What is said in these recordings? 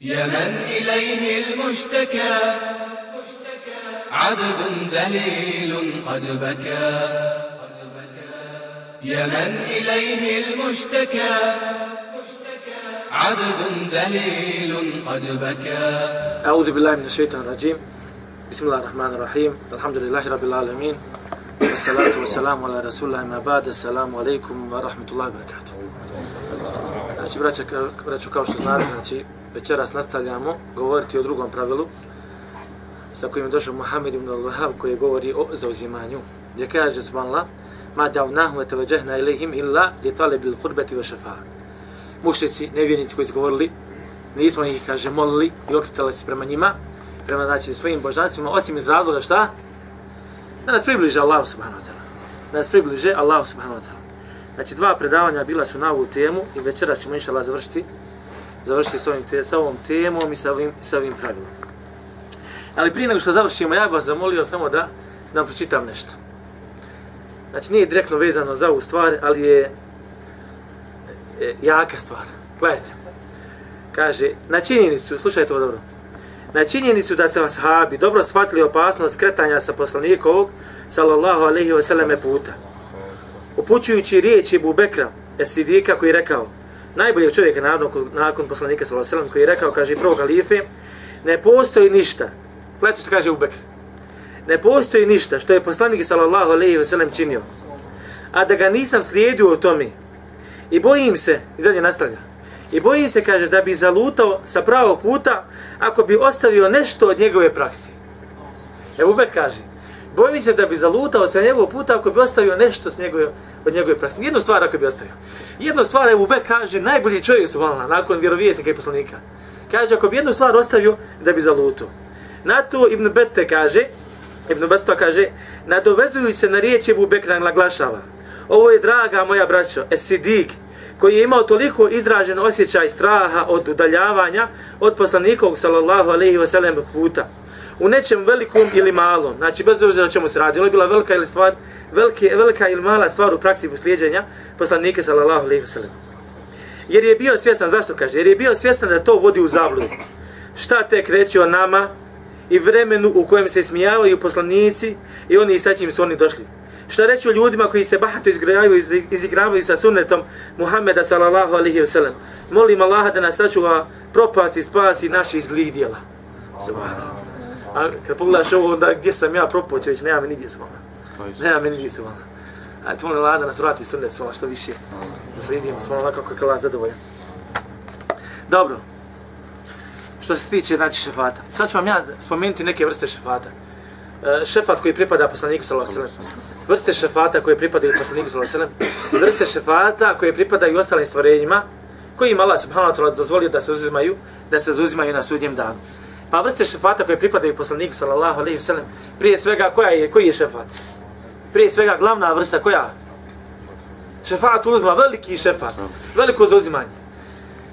يا من إليه المشتكى. عبد ذليل قد بكى. يا من إليه المشتكى. عبد ذليل قد بكى. أعوذ بالله من الشيطان الرجيم. بسم الله الرحمن الرحيم. الحمد لله رب العالمين. والصلاة والسلام على رسول الله ما بعد. السلام عليكم ورحمة الله وبركاته. Znači, braća, braću, kao što znate, znači, večeras nastavljamo govoriti o drugom pravilu sa kojim je došao Muhammed ibn al-Wahab koji govori o zauzimanju. Gdje kaže, subhanallah, ma da'vnahu wa tawajjahna ilayhim illa li talibil qurbati wa shafa'a. Mušnici, nevjernici koji su govorili, nismo ih, kaže, molili i okretali se prema njima, prema, znači, svojim božanstvima, osim iz razloga šta? Da nas približe Allah subhanahu wa ta'ala. Da nas približe Allah subhanahu wa ta'ala. Znači, dva predavanja bila su na ovu temu i večeras ćemo, inša Allah, završiti, završiti s, ovim te, sa ovom temom i sa ovim, sa ovim pravilom. Ali prije nego što završimo, ja bih vas zamolio samo da, da vam pročitam nešto. Znači, nije direktno vezano za ovu stvar, ali je e, jaka stvar. Gledajte. Kaže, na činjenicu, slušajte ovo dobro, na činjenicu da se ashabi dobro shvatili opasnost kretanja sa poslanikovog, sallallahu alaihi wa sallam, puta. Upućujući riječi Ebu Bekra, Esidika, koji je rekao, najboljeg čovjeka naravno nakon poslanika, sallallahu koji je rekao, kaže, prvo kalife, ne postoji ništa, gledajte što kaže Ebu Bekra, ne postoji ništa što je poslanik, sallallahu činio, a da ga nisam slijedio u tome, i bojim se, i dalje nastavlja, I bojim se, kaže, da bi zalutao sa pravog puta ako bi ostavio nešto od njegove praksi. Ebu Bek kaže, bojim se da bi zalutao sa njegovog puta ako bi ostavio nešto s njegove, od njegove praksi. Jednu stvar ako bi ostavio. Jednu stvar, Ebu Bek kaže, najbolji čovjek su volna, nakon vjerovijesnika i poslanika. Kaže, ako bi jednu stvar ostavio, da bi zalutao. Na to Ibn Bette kaže, Ibn Bette kaže, nadovezujući se na riječ Ebu Bekra naglašava, ovo je draga moja braćo, esidik, koji je imao toliko izražen osjećaj straha od udaljavanja od poslanikovog sallallahu alaihi wasallam puta. U nečem velikom ili malom, znači bez obzira na čemu se radi, ono je bila velika ili stvar, velike, velika ili mala stvar u praksi poslijeđenja poslanike sallallahu alaihi sellem. Jer je bio svjestan, zašto kaže? Jer je bio svjestan da to vodi u zabludu. Šta tek reći o nama i vremenu u kojem se smijavaju poslanici i oni sa čim su oni došli. Šta reći o ljudima koji se bahato izigravaju, izigravaju sa sunnetom Muhammeda sallallahu alihi wasallam. Molim Allaha da nas sačuva propast i spasi naših zlih dijela. Subhanallah. A kad pogledaš ovo, onda gdje sam ja propao, će reći, nema mi nigdje svoma. Nema mi nigdje svoma. A ti molim Allaha da nas vrati sunnet svoma što više. Da slijedimo svoma onako kako je Allah zadovoljan. Dobro. Što se tiče, znači, šefata. Sad ću vam ja spomenuti neke vrste šefata. E, šefat koji pripada poslaniku sallallahu alaihi wasallam vrste šefata koje pripadaju poslaniku sallallahu alejhi ve sellem, vrste šefata koje pripadaju ostalim stvorenjima, koji im Allah subhanahu wa ta'ala dozvolio da se uzimaju, da se uzimaju na sudnjem danu. Pa vrste šefata koje pripadaju poslaniku sallallahu alejhi ve sellem, prije svega koja je koji je šefat? Prije svega glavna vrsta koja? Šefat uzma veliki šefat, veliko zauzimanje.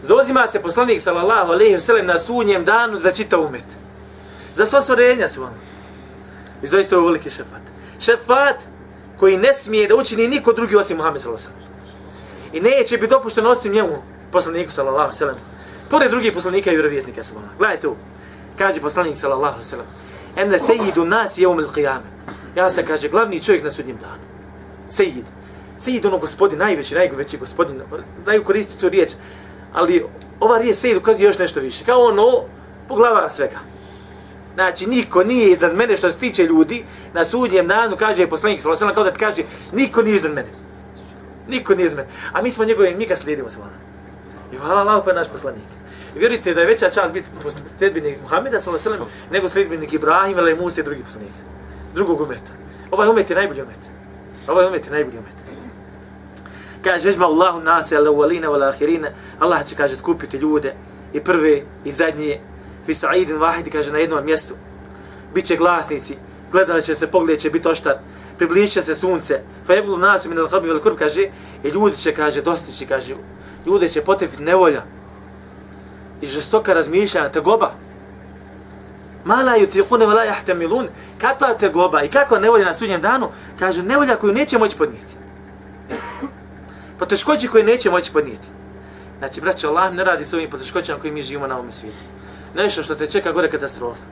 Zauzima se poslanik sallallahu alejhi ve sellem na sunjem danu za čitav umet. Za sva stvorenja su ono. I zaista je veliki šefat. Šefat koji ne smije da učini niko drugi osim Muhammed sallallahu alejhi ve I neće biti dopušteno osim njemu, poslaniku sallallahu alejhi ve sellem. Pored drugih poslanika i vjerovjesnika sallallahu alejhi Gledajte ovo. Kaže poslanik sallallahu alejhi ve sellem: "Enne sayyidu nas yawm al-qiyamah." Ja se kaže glavni čovjek na sudnjem danu. sayyid sayyid ono gospodin, najveći, najveći gospodin. Daju koristiti tu riječ. Ali ova riječ sayyid ukazuje još nešto više. Kao ono poglavar svega. Znači, niko nije iznad mene što se tiče ljudi, na sudnjem danu kaže poslanik sallallahu alejhi kao da kaže niko nije iznad mene. Niko nije iznad mene. A mi smo njegove mi ga slijedimo samo. I hvala Allah pa naš poslanik. Vjerujte da je veća čast biti sledbenik Muhameda sallallahu alejhi nego sledbenik Ibrahima ili Musa i drugi poslanika. Drugog umeta. Ovaj umet je najbolji umet. Ovaj umet je najbolji umet. Kaže, vežma Allahu nase, ala uvalina, ala ahirina. Allah će, kaže, skupiti ljude i prve i zadnje fi sa'idin vahidi, kaže, na jednom mjestu. Biće glasnici, gledali će se, pogled će biti oštar, približit se sunce, fa jeblu nasu min al-habi vel kurb, kaže, i ljudi će, kaže, dostići, kaže, ljude će potrefiti nevolja i žestoka razmišljanja, tegoba. Mala ju tiqune vala jahtemilun, kakva tegoba i kakva nevolja na sudnjem danu, kaže, nevolja koju neće moći podnijeti. Po koje neće moći podnijeti. Znači, braćo, Allah ne radi s ovim poteškoćama koji mi živimo na ovom svijetu. Nešto što te čeka gore katastrofa.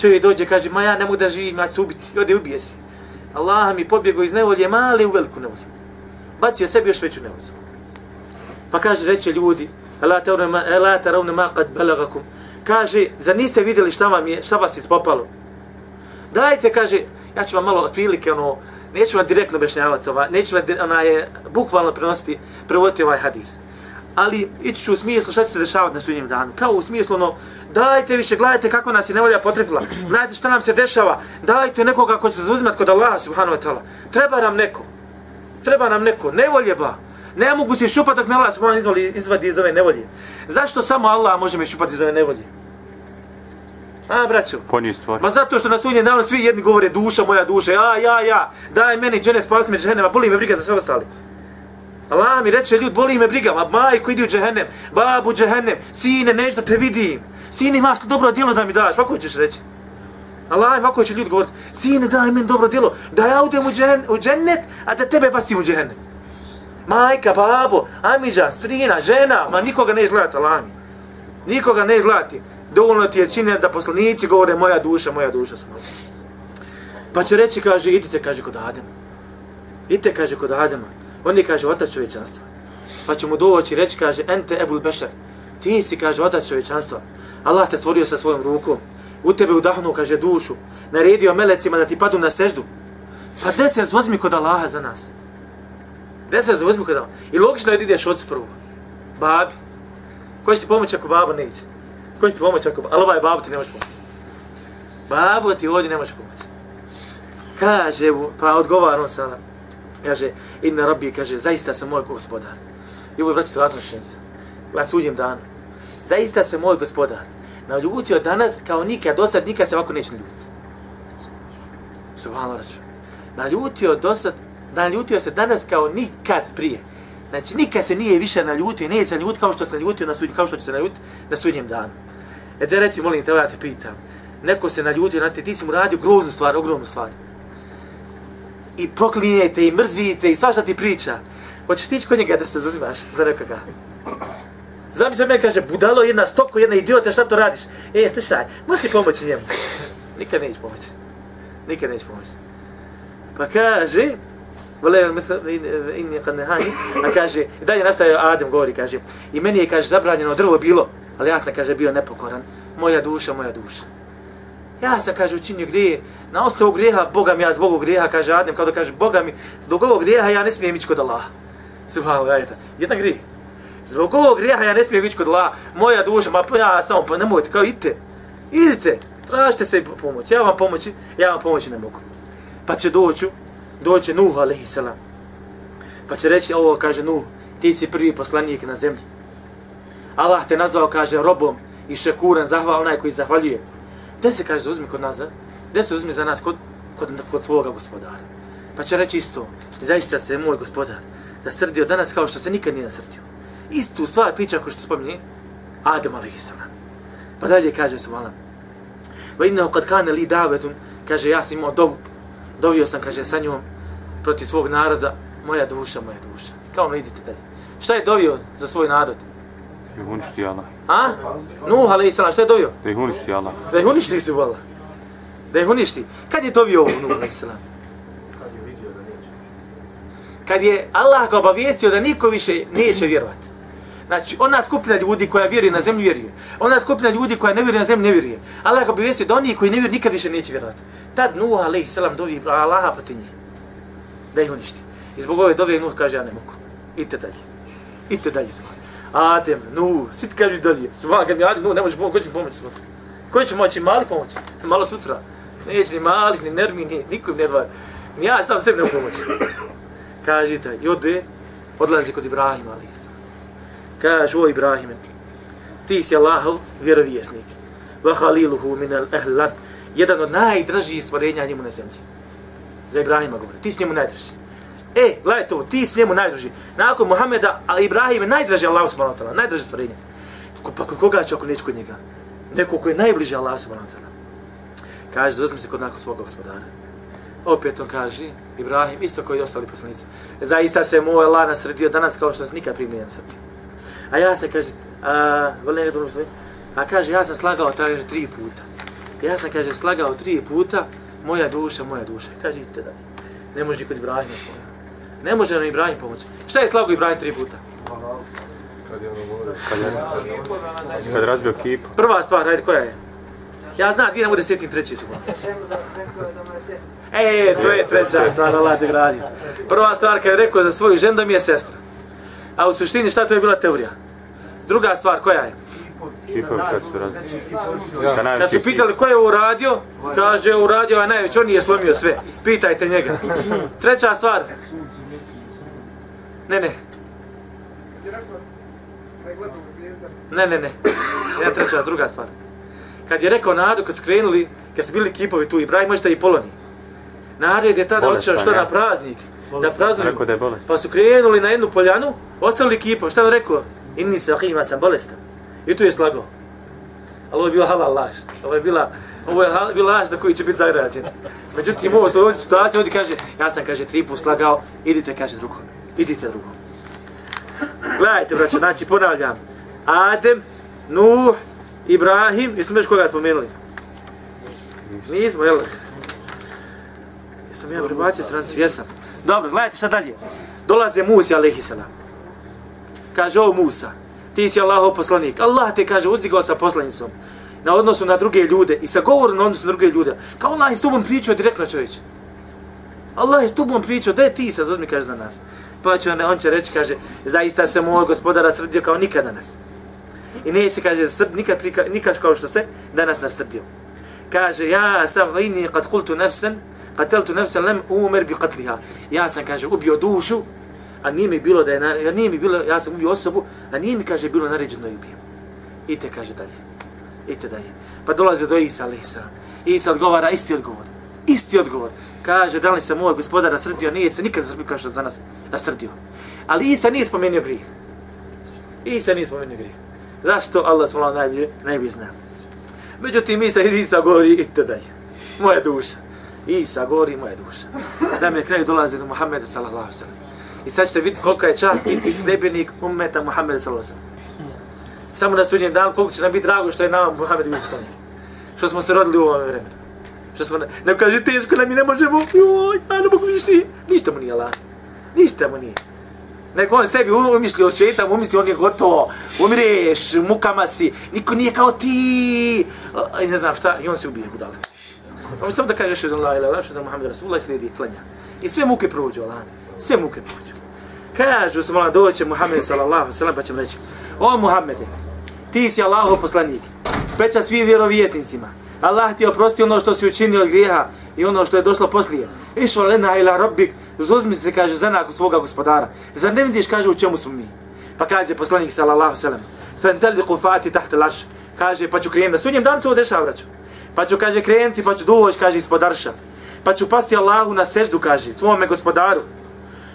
Čovjek dođe, kaže, ma ja ne mogu da živim, ja ću ubiti. I ode ubije se. Allah mi pobjegao iz nevolje, male u veliku nevolju. Bacio sebi još veću nevolju. Pa kaže, reče ljudi, Ela taravne ma kad belagakum. Kaže, za niste vidjeli šta, vam je, šta vas ispopalo? Dajte, kaže, ja ću vam malo otprilike, ono, neću vam direktno objašnjavati, ova, neću vam, ona je bukvalno prenositi, prevoditi ovaj hadis. Ali ići ću u smislu šta će se dešavati na sudnjem danu. Kao u smislu, ono, dajte više, gledajte kako nas je nevolja potrefila, gledajte šta nam se dešava, dajte nekoga ko će se zauzimati kod Allaha subhanahu wa ta'ala. Treba nam neko, treba nam neko, nevolje ba, ne mogu se šupati dok me Allah subhanahu izvali, izvadi iz ove nevolje. Zašto samo Allah može me šupati iz ove nevolje? A, braćo? Ponji stvar. Ma zato što na sudnjem danu svi jedni govore duša, moja duša, ja, ja, ja, daj meni džene spasi me džehennem, a boli me briga za sve ostali. Allah mi reče, ljud, boli me briga, ma majko idi u džehennem, babu džehennem, sine, neš da te vidim. Sine, imaš dobro djelo da mi daš, ovako ćeš reći. Allah, ovako će ljudi govoriti, sine, daj meni dobro djelo, da ja udem u, džen, u džennet, a da tebe bacim u džehennem. Majka, babo, amiđa, strina, žena, ma nikoga ne gledati, Allah. Nikoga ne gledati. Dovoljno ti je činjen da poslanici govore moja duša, moja duša sam. Pa će reći, kaže, idite, kaže, kod Adema. Idite, kaže, kod Adema. On je, kaže, otac čovječanstva. Pa će mu doći reći, kaže, ente ebul bešar. Ti si, kaže, otac čovječanstva. Allah te stvorio sa svojom rukom. U tebe udahnu, kaže, dušu. Naredio melecima da ti padu na seždu. Pa desen, zozmi kod Allaha za nas. Deset zozmi kod Allaha. I logično je da ideš od prvo. Babi. Ko će ti pomoći ako baba neće? Ko će ti pomoći ako baba? Ali ovaj babu ti ne može pomoći. Babu ti ovdje ne može pomoći. Kaže, pa odgovara on sada. Kaže, inna rabbi, kaže, zaista sam moj gospodar. I ovo je, braći, važno šensa. Na sudjem danu. Zaista se moj gospodar naljutio danas kao nikad, do sad nikad se ovako neće naljutiti. Subhanallah raču. Naljutio do sad, naljutio se danas kao nikad prije. Znači, nikad se nije više naljutio i nije se naljutio kao što se naljutio na sudnjem, kao što će se naljutiti na sudnjem danu. E da reci, molim te, ja te pitam. Neko se naljutio na te, ti si mu radio groznu stvar, ogromnu stvar. I proklinjete, i mrzite, i svašta ti priča. Hoćeš ti kod njega da se zazimaš za nekoga? Znam se me kaže, budalo jedna stoko, jedna idiota, šta to radiš? E, slušaj, možeš ti pomoći njemu? Nikad neće pomoći. Nikad neće pomoći. Pa kaže, vole, in kad ne hani, a kaže, i dalje nastaje Adem govori, kaže, i meni je, kaže, zabranjeno drvo bilo, ali ja sam, kaže, bio nepokoran. Moja duša, moja duša. Ja sam, kaže, učinio grije, na osnovu grijeha, Boga mi ja zbog ovog grijeha, kaže Adem, kao da kaže, Boga mi, zbog ovog grijeha ja ne smijem ići kod Allaha. Subhanallah, jedan grije. Zbog ovog grijeha ja ne smijem ići kod Allaha, moja duša, ma pa ja samo, pa nemojte, kao idite, idite, tražite se pomoć, ja vam pomoći, ja vam pomoći ne mogu. Pa će doću, doće Nuh, alaihi salam. Pa će reći, ovo kaže Nuh, ti si prvi poslanik na zemlji. Allah te nazvao, kaže, robom i šekuran, zahval onaj koji zahvaljuje. Gde se, kaže, uzmi kod nas, gde se uzmi za nas, kod, kod, kod tvoga gospodara. Pa će reći isto, zaista se moj gospodar zasrdio danas kao što se nikad nije nasrdio istu stvar priča koju što spominje Adam a.s. Pa dalje kaže su. Va innehu kad kane li davetun, kaže ja sam imao dobu dovio sam, kaže, sa njom protiv svog naroda, moja duša, moja duša. Kao ono idite dalje. Šta je dovio za svoj narod? Da ih uništi Allah. A? Nuh, ali šta je dovio? Da ih uništi Allah. Da ih uništi su. Da ih uništi. Kad je dovio ovo Nuh, ali Kad je Allah ga obavijestio da niko više neće vjerovati. Znači, ona skupina ljudi koja vjeruje na zemlju vjeruje. Ona skupina ljudi koja ne vjeruje na zemlju ne vjeruje. Allah ga obavijestio da oni koji ne vjeruje nikad više neće vjerovati. Tad Nuh alaih salam dovi Allaha protiv njih. Da ih uništi. I zbog ove dove Nuh kaže ja ne mogu. Idite dalje. Idite dalje smo. Adem, Nuh, svi ti kažu dalje. Subhan, kad mi Adem, Nuh, ne možeš pomoći, ko će pomoći smo. Ko će moći? Mali pomoći. Malo sutra. Neće ni mali, ni nermi, ni nikom ne dva. Ni ja sam sebi ne pomoći. Kažite, i ode, odlazi kod Ibrahima alaih kaže o Ibrahime, ti si Allahov vjerovjesnik, wa khaliluhu min al ahlan, jedan od najdražijih stvorenja njemu na zemlji. Za Ibrahima govori, ti si njemu najdraži. E, gledaj to, ti si njemu najdraži. Nakon Muhameda, a Ibrahim je najdraži Allah subhanahu wa ta'ala, najdraži stvorenje. Pa koga će ako neći kod njega? Neko ko je najbliži Allah subhanahu wa ta'ala. Kaže, zauzmi se kod nakon svog gospodara. Opet on kaže, Ibrahim, isto koji i ostali poslanici. Zaista se moj ovaj Allah nasredio danas kao što se nikad primio na. A ja sam, kaže, a, veli njega drugi a kaže, ja sam slagao, kaže, tri puta. Ja sam, kaže, slagao tri puta, moja duša, moja duša. Kaže, idite da. Ne može kod Ibrahima svoja. Ne može nam Ibrahim pomoći. Šta je slago Ibrahim tri puta? Kad je razbio kip, Prva stvar, hajde, koja je? Ja znam, ti ne bude sjetim treći su. E, to je treća stvar, Allah te gradi. Prva stvar, kad je rekao za svoju ženu da mi je sestra. A u suštini šta to je bila teorija? Druga stvar, koja je? kipovi kad su razbio. Kad Kad su pitali ko je uradio, kaže uradio je najveći, on nije slomio sve. Pitajte njega. Treća stvar. Ne, ne. Ne, ne, ne. Ne, treća, druga stvar. Kad je rekao Nadu, kad su krenuli, kad su bili kipovi tu, Ibrahim možete i poloni. Nared je tada otišao što ja. na praznik, da praznuju. Rekao da je bolest. Pa su krenuli na jednu poljanu, ostavili kipov, šta je on rekao? Inni se ima sam bolestan. I tu je slagao. Ali ovo je bila halal laž. Ovo je bila, ovo je hal, bila laž na koji će biti zagrađen. Međutim, ovo u ovoj situaciji ovdje kaže, ja sam, kaže, tri put slagao, idite, kaže drugom. Idite drugom. Gledajte, braćo, znači, ponavljam. Adem, Nuh, Ibrahim, jesmo još koga spomenuli? Nismo, jel? Jesam ja prebacio strancu? Jesam. Dobro, gledajte šta dalje. Dolaze Musa, alaihissalam. Kaže, o Musa, ti si Allahov poslanik. Allah te, kaže, uzdigao sa poslanicom na odnosu na druge ljude i sa govorom na odnosu na druge ljude. Kao Allah je s tobom pričao direktno čovječe. Allah je s tobom pričao, da je ti sad uzmi, kaže, za nas. Pa će on, on će reći, kaže, zaista se moj gospodara srdio kao nikada nas. I neće, kaže, srd, nikad, prika, nikad kao što se danas nasrdio. Kaže, ja sam, inni kad kultu nefsen, qateltu nefsen lem umer bi qatliha. Ja sam, kaže, ubio dušu, a nije mi bilo da je, ja nije mi bilo, ja sam ubio osobu, a nije mi, kaže, bilo naređeno da ubijem. ubijem. Ite, kaže, dalje. Ite dalje. Pa dolaze do Isa, alaih. Isa odgovara, isti odgovor. Isti odgovor. Kaže, da li se moj gospodar nasrdio, nije se nikad nasrdio kao što za nas nasrdio. Ali Isa nije spomenuo grih. Isa nije spomenuo grih. Zašto? Allah svala najbolje, najbolje zna. Međutim, Isa, i Isa govori, ite dalje. Moja duša. Isa govori, moja duša. Da mi na kraju dolazi do Muhammeda, sallallahu sallam. I sad ćete vidjeti kolika je čast biti sljedbenik ummeta Muhammeda, sallallahu sallam. Samo na sudnjem danu koliko će nam biti drago što je nama Muhammed bio poslanik. Što smo se rodili u ovom vremenu. Što smo, ne kaže teško nam mi ne možemo, joj, ja ne mogu ništa, ništa mu nije Allah. Ništa mu nije. Nego on sebi umislio šetam, umislio on je gotovo, umireš, mukama si, niko nije kao ti, i ne znam šta, i on se ubije budale. On samo da kaže šedan la ilaha što da Muhammed Rasulullah i slijedi klanja. I sve muke prođu, Allah. Sve muke prođu. Kažu se, mola, doće Muhammed sallallahu alaihi sallam, pa ćemo reći, o Muhammede, ti si Allahov poslanik, peća svim vjerovjesnicima. Allah ti oprosti ono što si učinio od grijeha i ono što je došlo poslije. Išva lena ila rabbik, zuzmi se, kaže, za nakon svoga gospodara. Zar ne vidiš, kaže, u čemu smo mi? Pa kaže poslanik sallallahu alaihi sallam, fenteliku fati tahta laš, kaže, pa ću krenuti, da sudnjem dan se ovo dešava, braću. Pa ću, kaže, krenuti, pa ću doći, kaže, ispod arša. Pa ću pasti Allahu na seždu, kaže, svome gospodaru.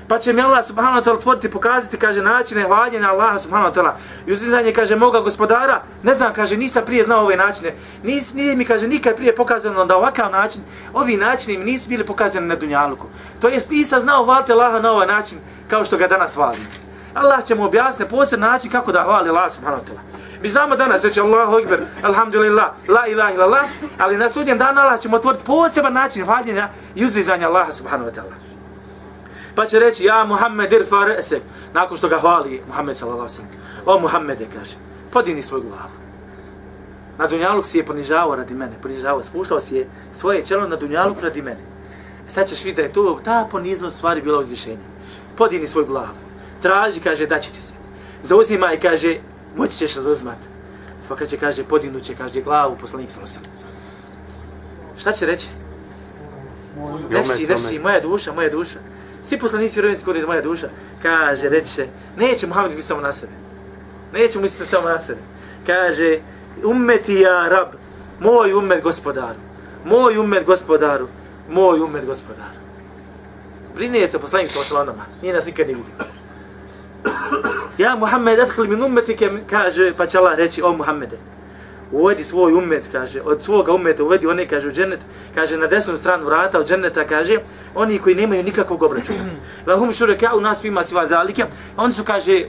Pa će mi Allah subhanahu wa ta'ala otvoriti, pokazati, kaže, načine hvaljenja Allaha subhanahu wa ta'ala. I uzvizanje, kaže, moga gospodara, ne znam, kaže, nisam prije znao ove načine. Nis, nije mi, kaže, nikad prije pokazano da ovakav način, ovi načini mi nisu bili pokazani na Dunjaluku. To jest, nisam znao hvaliti Allaha na ovaj način, kao što ga danas hvalim. Allah će mu objasniti posebno način kako da hvali Allah subhanahu wa ta'ala. Mi znamo danas, reći Allahu Ekber, Alhamdulillah, La ilaha illallah, ali na sudnjem danu Allah ćemo otvoriti poseban način hvaljenja i uzizanja Allaha subhanahu wa ta'ala. Pa će reći, ja Muhammed irfa resek, nakon što ga hvali Muhammed sallallahu alaihi sallam. O Muhammede, kaže, podini svoju glavu. Na Dunjaluk si je ponižavao radi mene, ponižavao, spuštao si je svoje čelo na Dunjaluk radi mene. E sad ćeš vidjeti da je to, ta poniznost stvari bila uzvišenja. Podini svoju glavu. Traži, kaže, da će ti se. Zauzimaj, kaže, moći ćeš se zauzmat. Pa kad će, kaže, podignu će, kaže, glavu poslanik alaihi sallam. Šta će reći? Nefsi, nefsi, moja duša, moja duša. Svi poslanici vjerovinski govori moja duša. Kaže, reći će, neće Muhammed biti samo na sebe. Neće misliti samo na sebe. Kaže, ummeti ja rab, moj ummet gospodaru, moj ummet gospodaru, moj ummet gospodaru. Brine se poslanik sa oslanama, nije nas nikad ne vidio. Ja Muhammed adhil min ummetike, kaže, pa će Allah reći, o Muhammede, uvedi svoj ummet, kaže, od svoga ummeta uvedi one, kaže, u džennet, kaže, na desnu stranu vrata od dženneta, kaže, oni koji nemaju nikakvog obračuna. Va hum šureka u nas svima sva zalike, oni su, kaže,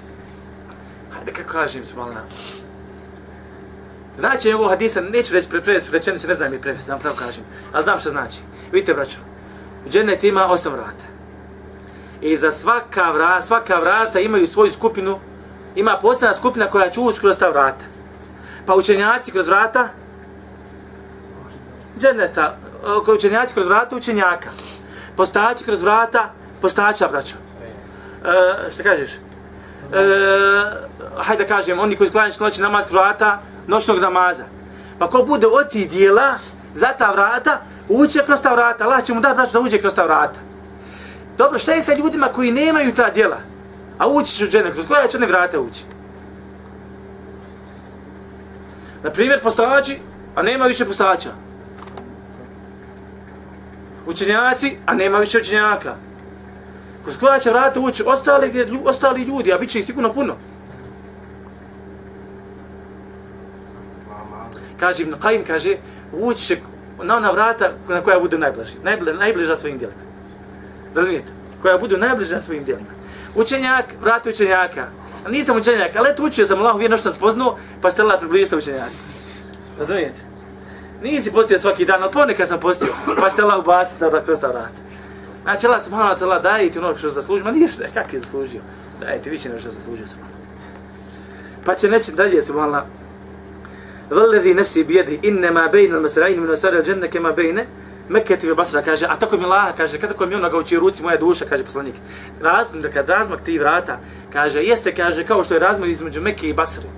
hajde kako kažem, subhanallah, Znači ovo hadisa, neću reći pre, prevesti rečenice, ne znam je prevesti, da pravo kažem. Ali znam što znači. Vidite, braćo, džennet ima osam vrata. I za svaka vrata, svaka vrata imaju svoju skupinu, ima posebna skupina koja će ući kroz ta vrata. Pa učenjaci kroz vrata, dženeta, učenjaci kroz vrata učenjaka. Postaći kroz vrata, postaća, braćo. E, šta kažeš? E, hajde da kažem, oni koji sklanjaju noći namaz kroz vrata, noćnog namaza. Pa ko bude od tih dijela za ta vrata, uće kroz ta vrata. Allah će mu dati braću da uđe kroz ta vrata. Dobro, šta je sa ljudima koji nemaju ta djela? A ući će u džene, kroz koja će one vrata ući? Na primjer, postavači, a nema više postavača. Učenjaci, a nema više učenjaka. Kroz koja će vrata ući ostali, ostali ljudi, a bit će ih sigurno puno. kaže Ibn Qajim, kaže, ući će na ona vrata na koja bude najbliži, najbliža svojim djelima. Razumijete? Koja budu najbliža svojim djelima. Učenjak, vrati učenjaka. Nisam učenjak, ali eto učio sam Allahu vjerno što sam spoznao, pa što Allah približio sa učenjacima. Razumijete? Nisi postio svaki dan, ali ponekad sam postio, pa što Allah ubasi da kroz ta vrata. Znači Allah subhanahu wa ta'ala daje ti ono što zaslužio, ma nije kak je zaslužio. Daje ti više nego što zaslužio sam. Pa će neći dalje subhanahu Vallazi nafsi biyadi inna inma bayna al-masra'in min wasar al-janna kama bayna Mekke ti Basra kaže, a tako mi Laha, kaže, kada ko mi onoga uči ruci moja duša, kaže poslanik. Razmak, kad razmak ti vrata, kaže, jeste, kaže, kao što je razmak između Mekke i Basre.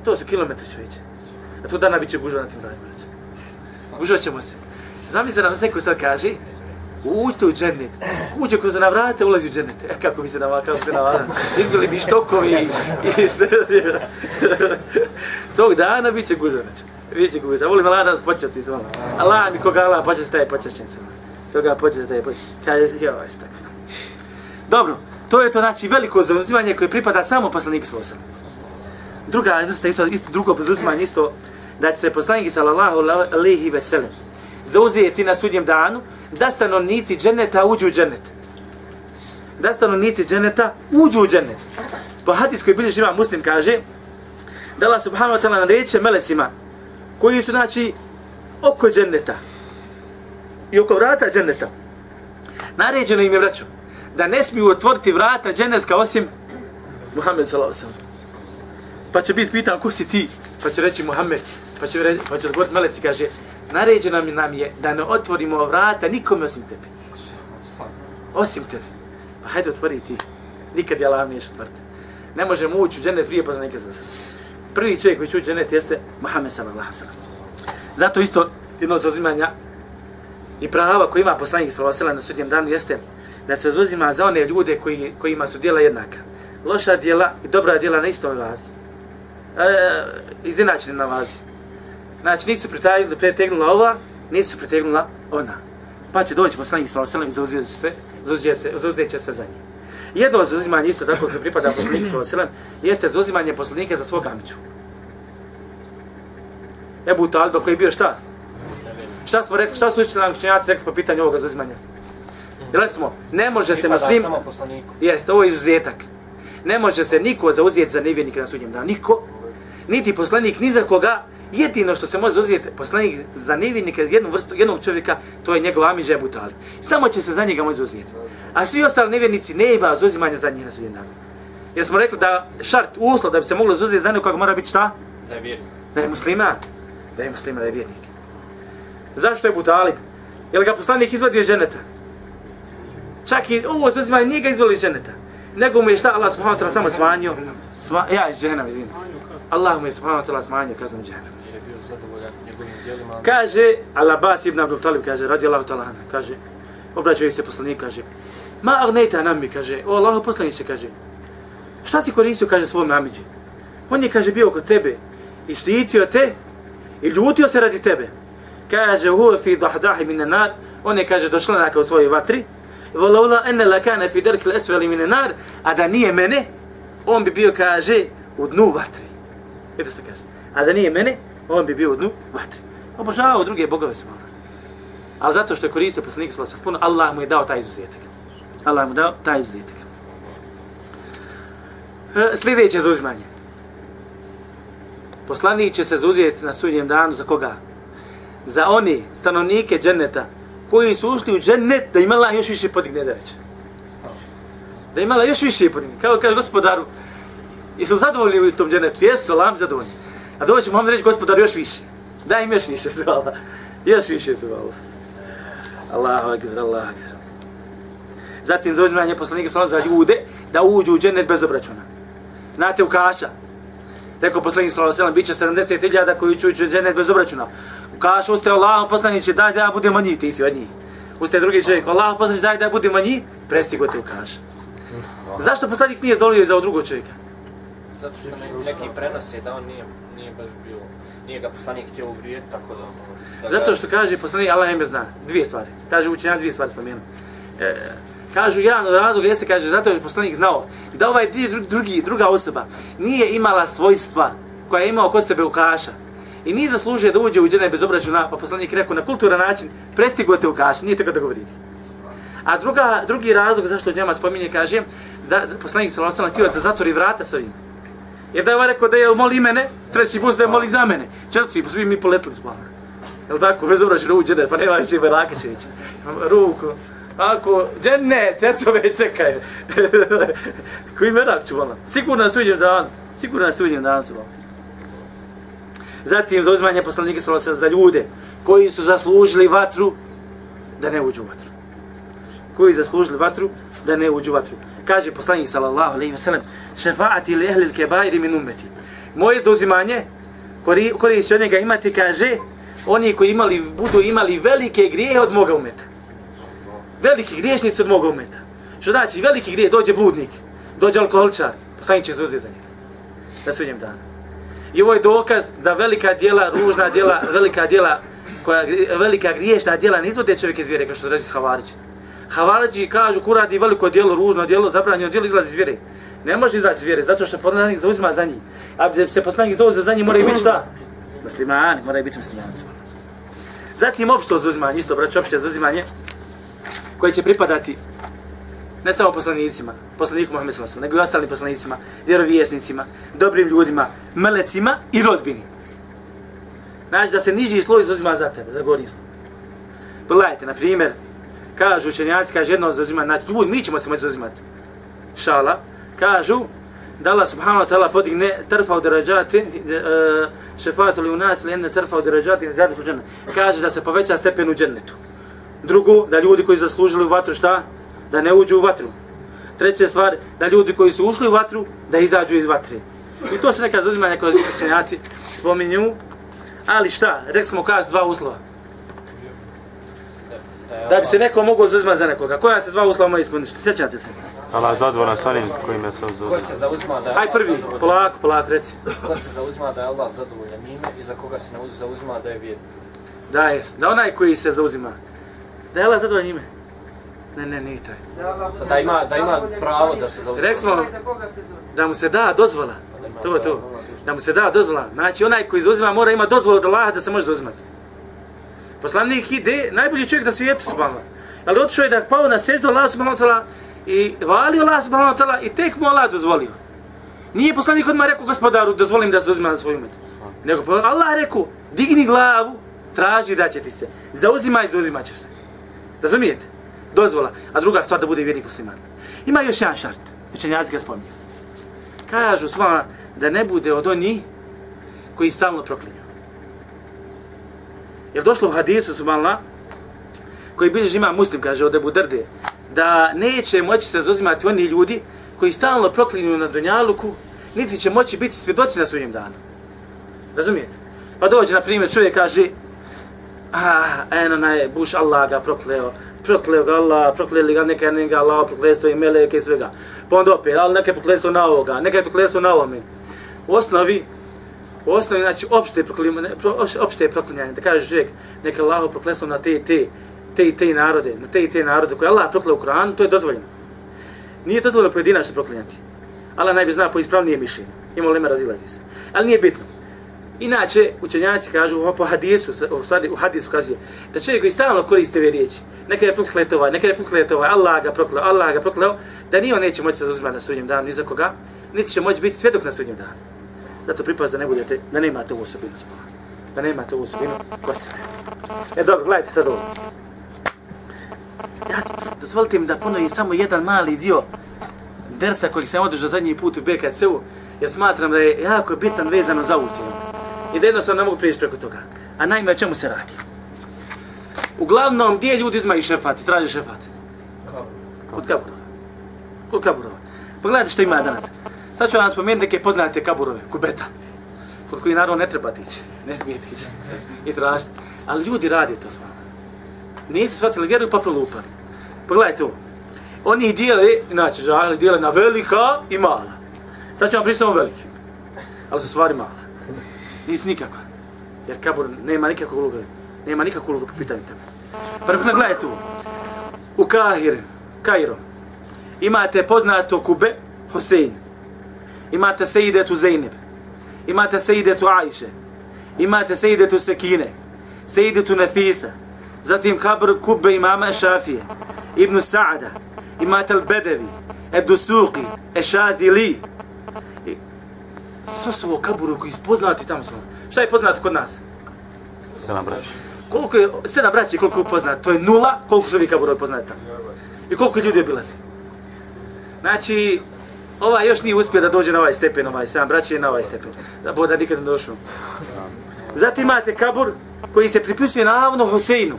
A to su kilometri čovječe. A to dana bit će gužva na tim vratima. Gužvat ćemo se. Zamisli nam neko sad kaže, uđite u džennet. Uđe kroz na vrate, ulazi u džennet. E, kako bi se nama, kako se navaka. Izbili bi štokovi i, i sve. Tog dana bit će gužanać. Bit će gužanać. Volim Allah da nas počasti s vama. Allah mi koga Allah počasti, taj počašćen se. Koga počasti, taj počašćen. Kaže, jo, ovaj je tako. Dobro, to je to znači veliko zauzimanje koje pripada samo poslaniku Slosan. Druga, vrsta isto, isto, drugo zauzimanje isto, da će se poslanik sallallahu alejhi ve sellem zauzijeti na sudnjem danu, da stanovnici dženeta uđu u dženet. Da stanovnici dženeta uđu u dženet. Po hadis koji bilježi ima muslim kaže, da Allah subhanahu wa ta'ala nareće melecima, koji su znači oko dženneta i oko vrata dženneta. Naređeno im je braćo, da ne smiju otvoriti vrata dženneska osim Muhammed sallallahu alaihi Pa će biti pitan, ko si ti? Pa će reći Muhammed. Pa će, reći, pa će odgovoriti meleci, kaže, naređeno nam je da ne otvorimo vrata nikome osim tebi. Osim tebi. Pa hajde otvori ti. Nikad je Allah neće otvrti. Ne možemo ući u džene prije poznanika za sebe. Prvi čovjek koji će ući u dženet jeste Muhammed sallallahu sallam. Zato isto jedno zauzimanja i prava koji ima poslanik sallallahu sallam na sudnjem danu jeste da se zauzima za one ljude koji, kojima su dijela jednaka. Loša dijela i dobra dijela na istom vazi. E, izinačeni na vazi. Znači, nisu pritegnula ova, nisu pritegnula ona. Pa će doći poslanik sa osallam i zauzet se, zauzet se, zauzet će se za njih. Jedno zauzimanje isto tako koje pripada poslaniku sa osallam, jeste zauzimanje poslanika za svog amiću. Ebu Talba koji je bio šta? Šta smo rekli, šta su učitelji nam učenjaci rekli po pitanju ovoga zauzimanja? Jel smo, ne može se muslim... Jeste, ovo je izuzetak. Ne može se niko zauzeti za nevjernika na sudnjem danu. Niko. Niti poslanik, ni za koga, jedino što se može zauzeti poslanik za nevinnika jednu vrstu, jednog čovjeka, to je njegov Ami Džebu Tali. Samo će se za njega može zauzeti. A svi ostali nevjernici ne ima zauzimanja za njih na sudnjem danu. Jer smo rekli da šart, uslov da bi se moglo zauzeti za nekog mora biti šta? Da je vjernik. Da je muslima. Da je muslima, da je vjernik. Zašto je Butalib? Je li ga poslanik izvadio iz ženeta? Čak i ovo zauzimanje nije ga izvali iz ženeta. Nego mu je šta Allah subhanahu wa ta'ala samo smanjio. Sma, ja iz ženama, izvinim. Allah mu je subhanahu wa ta'ala smanjio kaznu džahannam. Kaže, Al-Abbas ibn Abdul Talib, kaže, radi Allah ta'ala, kaže, obraćaju se poslanik, kaže, ma agnejta nam kaže, o Allah poslaniće, kaže, šta si koristio, kaže, svom namiđi? On je, kaže, bio kod tebe i štitio te i ljutio se radi tebe. Kaže, huve fi dahdahi min nar, on je, kaže, došla naka u svojoj vatri, Volawla enne lakane fi darki l'esveli min nar, a da nije mene, on bi bio, kaže, u dnu vatri. Vidite što kaže. A da nije mene, on bi bio u dnu vatri. Obožavao druge bogove smo. Ali zato što je koristio poslanik sallallahu alejhi puno, Allah mu je dao taj izuzetak. Allah mu dao taj izuzetak. E, sljedeće zauzimanje. Poslanik će se zauzeti na sudnjem danu za koga? Za oni stanovnike dženneta koji su ušli u džennet da imala još više podigne da im Da imala još više podigne. Kao kaže gospodaru, jesu zadovoljni u tom džennetu? Jesu, lam zadovoljni. A doći Muhammed reći gospodaru još više. Da im još više, zvala. Još više, zvala. Allahu akbar, Allahu akbar. Zatim zauzimanje poslanika sallallahu za ljude da uđu u džennet bez obračuna. Znate u kaša. Rekao poslanik sallallahu alejhi ve sellem biće 70.000 koji će ući u džennet bez obračuna. U kašu ustao Allahu poslanici daj da ja budem manji, ti si od njih. Ustaje drugi čovjek, Allah poslanici daj da ja budem manji, prestigo te u kašu. Zašto poslanik nije dolio za drugog čovjeka? Zato što neki prenose da on nije, nije baš bio, nije ga poslanik htio uvrijeti, tako da... da Zato što kaže poslanik, Allah ime zna, dvije stvari. Kaže učenjak dvije stvari spomenu. E, kažu jedan od razloga jeste, kaže, zato je poslanik znao da ovaj drugi, druga osoba nije imala svojstva koja je imao kod sebe u kaša i nije zaslužio da uđe u džene bez obračuna, pa poslanik rekao na kulturan način, prestigo te u nije tako da govoriti. A druga, drugi razlog zašto njemac spominje, kaže, za, poslanik sa osam htio da zatvori vrata sa ovim. Jer da je ovaj rekao da je moli mene, treći put da je moli za mene. Četvrti, pa svi mi poletili s Jel tako, bez obračuna ruku ne, pa nema više Berakićević. Ruku, ako džennet, eto me čekaj. Koji merak ću vola. Sigurno na sudnjem dan. Sigurno na sudnjem dan su vola. Zatim za uzmanje poslanike sa za ljude koji su zaslužili vatru da ne uđu u vatru. Koji zaslužili vatru da ne uđu u vatru. Kaže poslanik sallallahu alejhi ve sellem: "Šefaati li ahli al-kebair min ummeti." Moje zauzimanje koji koji se njega imati kaže oni koji imali budu imali velike grijehe od moga umeta veliki griješnici od moga umeta. Što znači, veliki grijeh, dođe bludnik, dođe alkoholičar, poslanik će zauzeti za njega. Na sudnjem danu. I ovo je dokaz da velika djela, ružna djela, velika djela, koja, velika griješna djela ne izvode čovjek iz vjere, kao što reći Havarić. Havarići kažu, ko radi veliko djelo, ružno djelo, zabranjeno djelo, izlazi iz vjere. Ne može izaći iz vjere, zato što poslanik zauzima za njih. A da se poslanik zauzima za njih, i biti šta? Muslimani, i biti muslimanci. Zatim opšto zauzimanje, isto braće, opšte zauzimanje, koje će pripadati ne samo poslanicima, poslaniku Muhammed sallallahu nego i ostalim poslanicima, vjerovjesnicima, dobrim ljudima, melecima i rodbini. Znači da se niži sloj zauzima za tebe, za gornji sloj. Pogledajte, na primjer, kažu učenjaci, kaže jedno zauzima, znači ljudi, mi ćemo se moći zauzimati. Šala, kažu da Allah subhanahu wa ta'ala podigne trfa u derađati, e, šefatu li u nas, ili jedne trfa u derađati, kaže da se poveća stepen u džennetu. Drugo, da ljudi koji zaslužili u vatru šta? Da ne uđu u vatru. Treća stvar, da ljudi koji su ušli u vatru, da izađu iz vatre. I to se neka zazimanja koje učenjaci spominju. Ali šta? Rekli smo kaže dva uslova. Da bi se neko mogao zauzimati za nekoga. Koja se dva uslova moja ispuniti? Sjećate se? Allah zadovoljan sa onim s kojim je se Ko se zauzima da je Aj prvi, polako, polako, reci. Ko se zauzima da je Allah zadovoljan njime i za koga se ne zauzima da je vjernik. Da je, da onaj koji se zauzima, Da je Allah zadovoljan njime? Ne, ne, nije taj. Pa da ima, da ima pravo da se zauzima. Rekli smo da mu se da dozvola. To je to. Da mu se da dozvola. Znači onaj koji zauzima mora ima dozvolu od Allaha da se može zauzimati. Poslanik ide, najbolji čovjek na svijetu subhanallah. Ali otišao je da pao na seždu Allah subhanahu wa i valio Allah subhanahu wa i tek mu Allah dozvolio. Nije poslanik odmah rekao gospodaru dozvolim da se uzima na svoj umet. Nego Allah rekao digni glavu, traži da će ti se. Zauzimaj, zauzimat ćeš se. Razumijete? Dozvola. A druga stvar da bude vjernik musliman. Ima još jedan šart. Učenjaci ga spominju. Kažu s da ne bude od onih koji stalno proklinju. Jer došlo u hadisu subhanallah, koji bilježi ima muslim, kaže od Ebu Drde, da neće moći se zazimati oni ljudi koji stalno proklinju na Dunjaluku, niti će moći biti svjedoci na sudnjem danu. Razumijete? Pa dođe, na primjer, čovjek kaže, ah, eno naj, buš Allah ga prokleo, prokleo ga Allah, prokleli ga neka neka Allah, proklesto i meleke i svega. Pa onda opet, ali neka je proklesto na ovoga, neka je proklesto na ovome. U osnovi, u osnovi, znači, opšte, proklima, pro, opšte je proklinjanje, da kaže čovjek, neka Allah proklesno na te te, te i te narode, na te i te narode koje Allah prokleo u Koranu, to je dozvoljeno. Nije dozvoljeno pojedinačno proklinjati. Allah najbi zna po ispravnije mišljenje. Ima li razilazi se. Ali nije bitno. Inače, učenjaci kažu po hadisu, u stvari u hadisu kaže da čovjek koji stalno koriste ove riječi, neka je prokletova, neka je prokletova, Allah ga prokleo, Allah ga prokleo, da ni on neće moći se zauzimati na sudnjem danu ni za koga, niti će moći biti svjedok na sudnjem danu. Zato pripaz da ne budete, da nemate ovu osobinu spola. Da nemate ovu osobinu kod sebe. E dobro, gledajte sad ovo. Ja, dozvolite mi da ponovim samo jedan mali dio dersa kojeg sam održao zadnji put u BKC-u, jer smatram da je jako bitan vezano za ovu temu. I da jednostavno ne mogu prijeći preko toga. A naime, o čemu se radi? Uglavnom, gdje ljudi izmaju šefat i traže šefat? Kod kaburova. Kod kaburova. Pogledajte što ima danas. Sad ću vam spomenuti neke poznate kaburove, kubeta. Kod koji naravno ne treba tići. Ne smije tići. I tražiti. Ali ljudi radi to s vama. Nisu shvatili vjeru pa prolupali. Pogledajte ovo. Oni ih dijele, inače žahli, dijele na velika i mala. Sad ću vam pričati samo veliki. Ali su stvari mala. Nisu nikakva. Jer kabur nema nikakvog uloga. Nema nikakvog uloga po pitanju tebe. Prvo gledajte ovo. U Kahir, Kairo, imate poznato Kube, Hosein. Imate Sejidetu Zeynep. Imate Sejidetu Ajše. Imate Sejidetu Sekine. Sejidetu Nefisa. Zatim kabr Kube imama Šafije. Ibn Sa'ada. Imate Al-Bedevi. Ed-Dusuqi. Ešadili. Sve su ovo kaburu koji poznati tamo su. Šta je poznato kod nas? Sedam braća. Koliko je, sedam braći koliko je poznato, to je nula, koliko su vi kaburovi poznati tamo. I koliko ljudi obilazi. Znači, ovaj još nije uspio da dođe na ovaj stepen, ovaj sam braće na ovaj stepen. Da boda nikad ne došao. Zatim imate kabur koji se pripisuje navno Huseinu.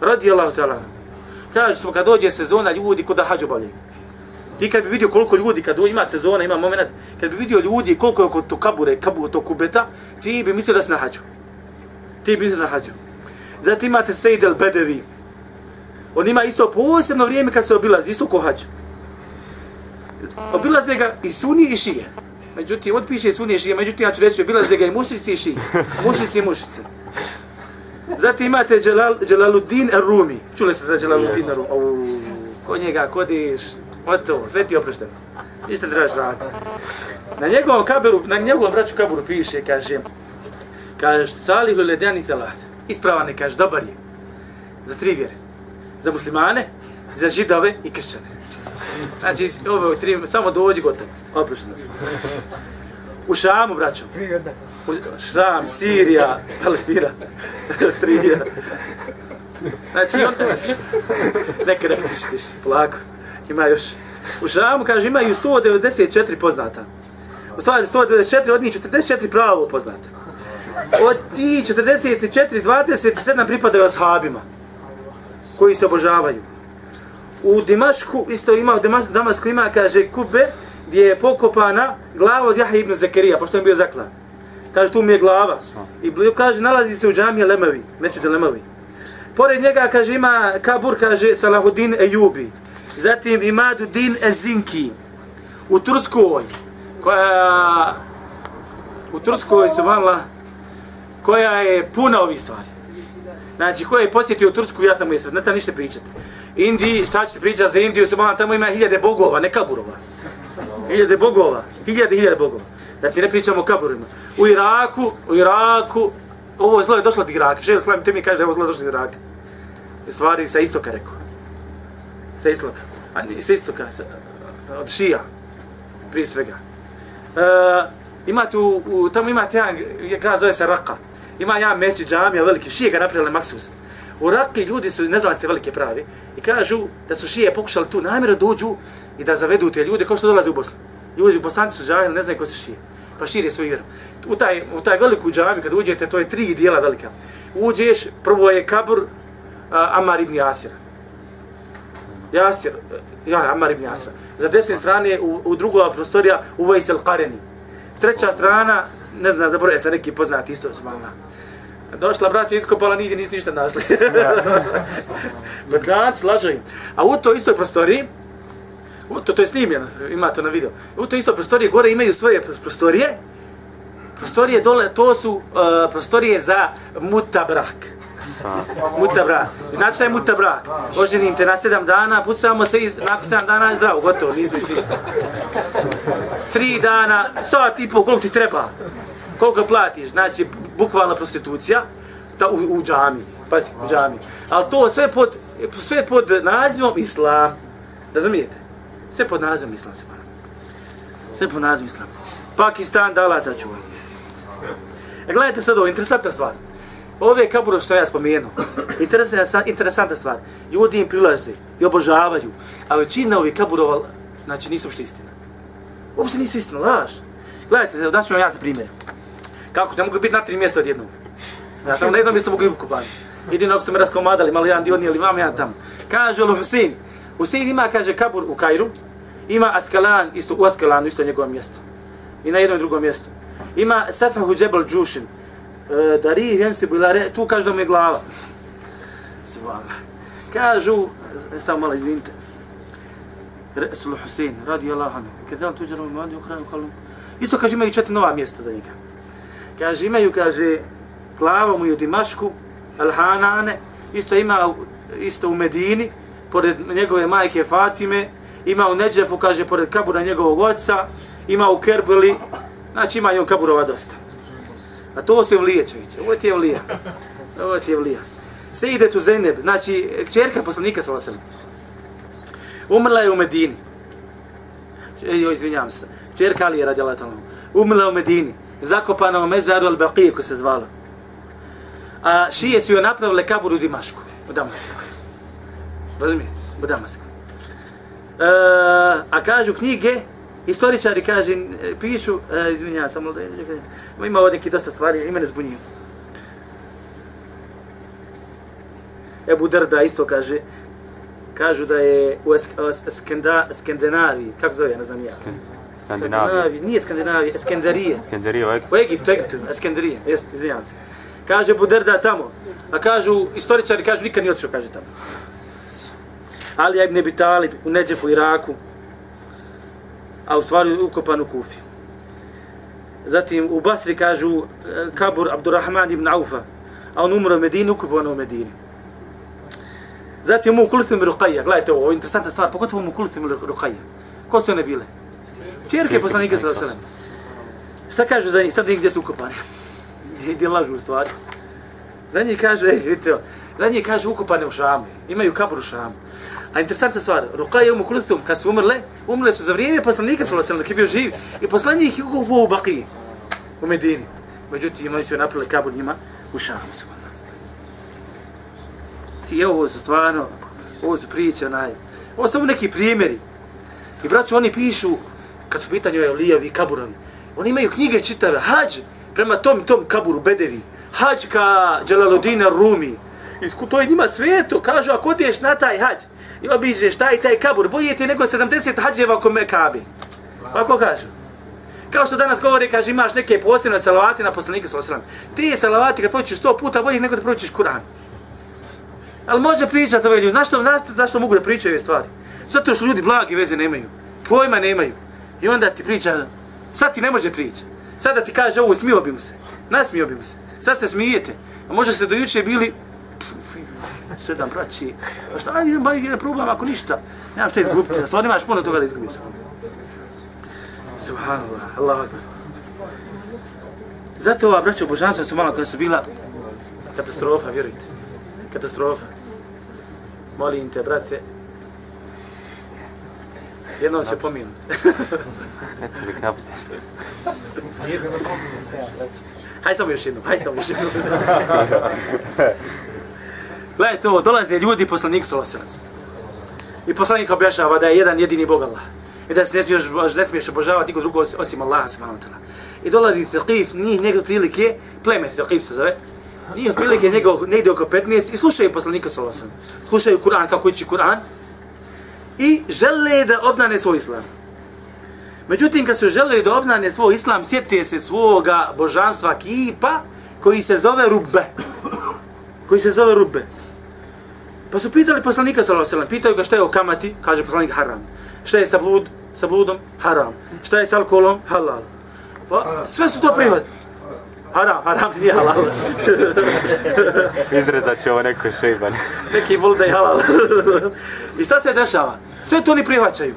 Radi Allahu ta'ala. Kažu smo kad dođe sezona ljudi kod da hađu obavljaju. Ti kad bi vidio koliko ljudi, kad ima sezona, ima moment, kad bi vidio ljudi koliko je oko to kabure, kabure, to kubeta, ti bi mislio da si na hađu. Ti bi mislio na hađu. Zatim imate Sejd el Bedevi. On ima isto posebno vrijeme kad se obilazi, isto ko hađu. Obilaze ga i suni i šije. Međutim, on piše suni i šije, međutim, ja ću reći, obilaze ga i mušnici i šije. Mušnici i mušnici. Zatim imate Jalal, Jalaluddin Rumi. Čuli ste za Jalaluddin Rumi? Au, ko njega, kodiš? Oto, sve ti oprošteno. Ništa trebaš raditi. Na njegovom kaberu, na njegovom braću kaburu piše, kaže, kaže, Salihu ledeni salat. Ispravan je, kaže, dobar je. Za tri vjere. Za muslimane, za židove i kršćane. Znači, ovo tri, samo dođi gotovo. Oprošteno sam. U Šamu, braćo. U Šam, Sirija, Palestina. tri vjera. Znači, on... Neka, neka, tiši, tiši, polako. Ima još. U Šamu, kaže, imaju 194 poznata. U stvari, 194, od njih 44 pravo poznata. Od ti 44, 27 pripadaju ashabima koji se obožavaju. U Dimašku isto ima, u Damasku ima, kaže, Kube, gdje je pokopana glava od Jahe ibn Zakarija, pošto je bio zaklan. Kaže, tu mi je glava. I blizu, kaže, nalazi se u džamije Lemevi, neću da Lemevi. Pored njega, kaže, ima kabur, kaže, Salahudin Ejubi. Zatim Imadudin Ezinki. U Turskoj, koja... U Turskoj subhanallah, koja je puna ovih stvari. Znači, ko je posjetio Tursku, ja sam mu je sve, ne treba ništa pričati. Indiji, šta ćete pričati za Indiju, su tamo ima hiljade bogova, ne kaburova. Hiljade bogova, hiljade, hiljade bogova. Da ti ne pričamo o kaburima. U Iraku, u Iraku, ovo zlo je došlo od Iraka. Žel Slavim te mi kaže da je ovo zlo je došlo od Iraka. Stvari sa istoka, rekao. Sa istoka. A ne, sa istoka, sa, od šija, prije svega. E, imate u, u, tamo imate jedan je grad zove se Raqqa. Ima jedan mešćid džamija veliki, šije ga napravili maksus. U Raki ljudi su neznalice velike pravi i kažu da su šije pokušali tu namjeru dođu i da zavedu te ljude kao što dolaze u Bosnu. Ljudi, bosanci su džahili, ne znaju ko su šije. Pa šire svoj vjeru. U taj, u taj veliku džami kad uđete, to je tri dijela velika. Uđeš, prvo je kabur uh, Amar ibn Jasira. Jasir, ja, Amar ibn Jasira. Za desne strane u, u drugova prostorija Uvajs al-Qareni. Treća strana, ne znam, zaboravio sam neki poznati isto su. Došla braća, iskopala, nigdje nisu ništa našli. Brkać, laže im. A u toj istoj prostoriji, u to, to je snimljeno, ima to na video. U toj istoj prostoriji gore imaju svoje prostorije. Prostorije dole, to su uh, prostorije za mutabrak. Mutabrak. Znači šta je mutabrak? Oženim te na sedam dana, pucamo se iz, nakon sedam dana je zdravo, gotovo, nismo ništa. Tri dana, sat i pol, koliko ti treba? Koliko platiš? Znači, bukvalna prostitucija ta, u, u džami. Pazi, u džami. Ali to sve pod, sve pod nazivom islam. Razumijete? Sve pod nazivom islam se mora. Sve pod nazivom Islam. Pakistan, dala Allah sačuva. E, gledajte sad ovo, interesantna stvar. Ove kaburo što ja spomenuo, interesantna, interesantna stvar. Ljudi im prilaze i obožavaju, a većina ovih kaburova, znači nisu uopšte istina. Uopšte nisu istina, laž. Gledajte, daću vam ja za primjer. Kako, ne mogu biti na tri mjesta odjednom. Ja samo na jednom mjestu mogu biti kupani. Jedino ako ste me raskomadali, malo jedan dio ili vam jedan tamo. Kaže Olo Husin. Husin ima, kaže, kabur u Kairu. Ima Askalan, isto u Askalanu, isto njegovo mjesto. I na jednom i drugom mjestu. Ima Safahu Džebel Džušin. E, Dari Hensi Bilare, tu kaže da mu je glava. Svala. Kažu, samo malo izvinite. Resul Husin, radi Allah anu. Kezal tuđer u mladi ukraju kalu. Isto kaže imaju četiri nova mjesta za njega. Kaže imaju, kaže, glava mu je u Dimašku, Al-Hanane, isto ima isto u Medini, pored njegove majke Fatime, ima u Neđefu, kaže, pored kabura njegovog oca, ima u Kerbeli, znači ima i on kaburova dosta. A to se vlije, čovječe, ovo ti je vlija. Ovo ti je vlija. Se ide tu Zeynep, znači, kćerka poslanika sa vasem. Umrla je u Medini. E, joj, izvinjam se. Kćerka Ali je radjala tamo. Umrla je u Medini. Zakopana u mezaru al-Baqije, ko se zvalo a šije su joj napravile kabur u Dimašku, u Damasku. Razumijete? U Damasku. E, a kažu knjige, historičari kaže, e, pišu, e, izvinjavam samo da je, ima ovdje neki dosta stvari, ima ne zbunjuju. Ebu Drda isto kaže, kažu da je u Skenda, Skandinaviji, kako zove, ne znam ja. Skandinaviji. Nije Skandinavija, Eskenderije. Eskenderije u Egiptu. U Egiptu, Egiptu, Eskenderije, jest, izvinjam se. Kaže Buderda tamo. A kažu, istoričari kažu, nikad nije otišao, kaže tamo. Ali ibn Abi Talib u Neđefu, Iraku, a u stvari ukopan u Kufi. Zatim u Basri kažu e, Kabur Abdurrahman ibn Aufa, a on umro u Medini, ukopan u Medini. Zatim u Kulithim Ruqayya, gledajte ovo, ovo je interesantna stvar, pogotovo u Kulithim Ruqayya. Ko su one bile? Čerke poslanike sa selem. Šta kažu za njih? Sad gdje su ukopane gdje lažu u stvari. Za njih kaže, ej, vidite, za njih kaže ukopane u šamu, imaju kabur u šamu. A interesantna stvar, Ruqaja umu Kulithum, kad su umrle, umrle su za vrijeme poslanika, sa alejhi dok je bio živ, i poslanik ih je ukopao u Bakiji, u Medini. Međutim, imali su napravili kabur njima u šamu. I ovo su stvarno, ovo su priče, naj. Ovo su samo neki primjeri. I braću, oni pišu, kad su pitanju lijevi kaburovi, oni imaju knjige čitave, hađ, prema tom tom kaburu Bedevi, hađ ka Dželaludina Rumi, I to je njima sveto, kažu, ako odiješ na taj hađ i obiđeš taj taj kabur, bolje ti nego 70 hađeva oko Mekabi. Ovako kažu. Kao što danas govori, kaže, imaš neke posebne salavati na poslanike sa osram. Ti salavati kad pročiš 100 puta, bolje nego da pročiš Kur'an. Ali može pričati ove ljudi. Znaš što, znaš zašto mogu da pričaju ove stvari? Zato što ljudi blagi veze nemaju. Pojma nemaju. I onda ti priča, sad ti ne može prići. Sada ti kaže ovo, smio bi mu se. Nasmio bi mu se. Sad se smijete. A može se do juče bili sedam braći. A šta, ajde, ba, idem problem ako ništa. Nemam šta izgubiti. A stvarno imaš puno toga da izgubiš. Subhanallah, Allah akbar. Zato ova braća božanstva su malo kada su bila katastrofa, vjerujte. Katastrofa. Molim te, brate, jednom se pominuti. Reci mi kapsi. Hajde samo još jednom, hajde samo još jednom. Gledajte ovo, dolaze ljudi poslanik Solosan. I poslanik objašava da je jedan jedini Bog Allah. I da se ne smiješ, ne smiješ obožavati niko drugo osim Allaha subhanahu wa ta'ala. I dolazi Thaqif, njih negdje otprilike, pleme Thaqif se zove, njih otprilike negdje oko 15 i slušaju poslanika Solosan. Slušaju Kur'an, kako ići Kur'an. I žele da obnane svoj islam. Međutim, kad su želeli da obnane svoj islam, sjetite se svoga božanstva kipa koji se zove Rubbe. Koji se zove Rubbe. Pa su pitali poslanika sallallahu alejhi pitaju ga šta je o kamati, kaže poslanik haram. Šta je sa blud, sa bludom? Haram. Šta je sa alkoholom? Halal. Pa sve su to prihvatili. Haram, haram nije halal. Izrezat će ovo neko šejban. Neki bulda i halal. I šta se dešava? Sve to oni prihvaćaju.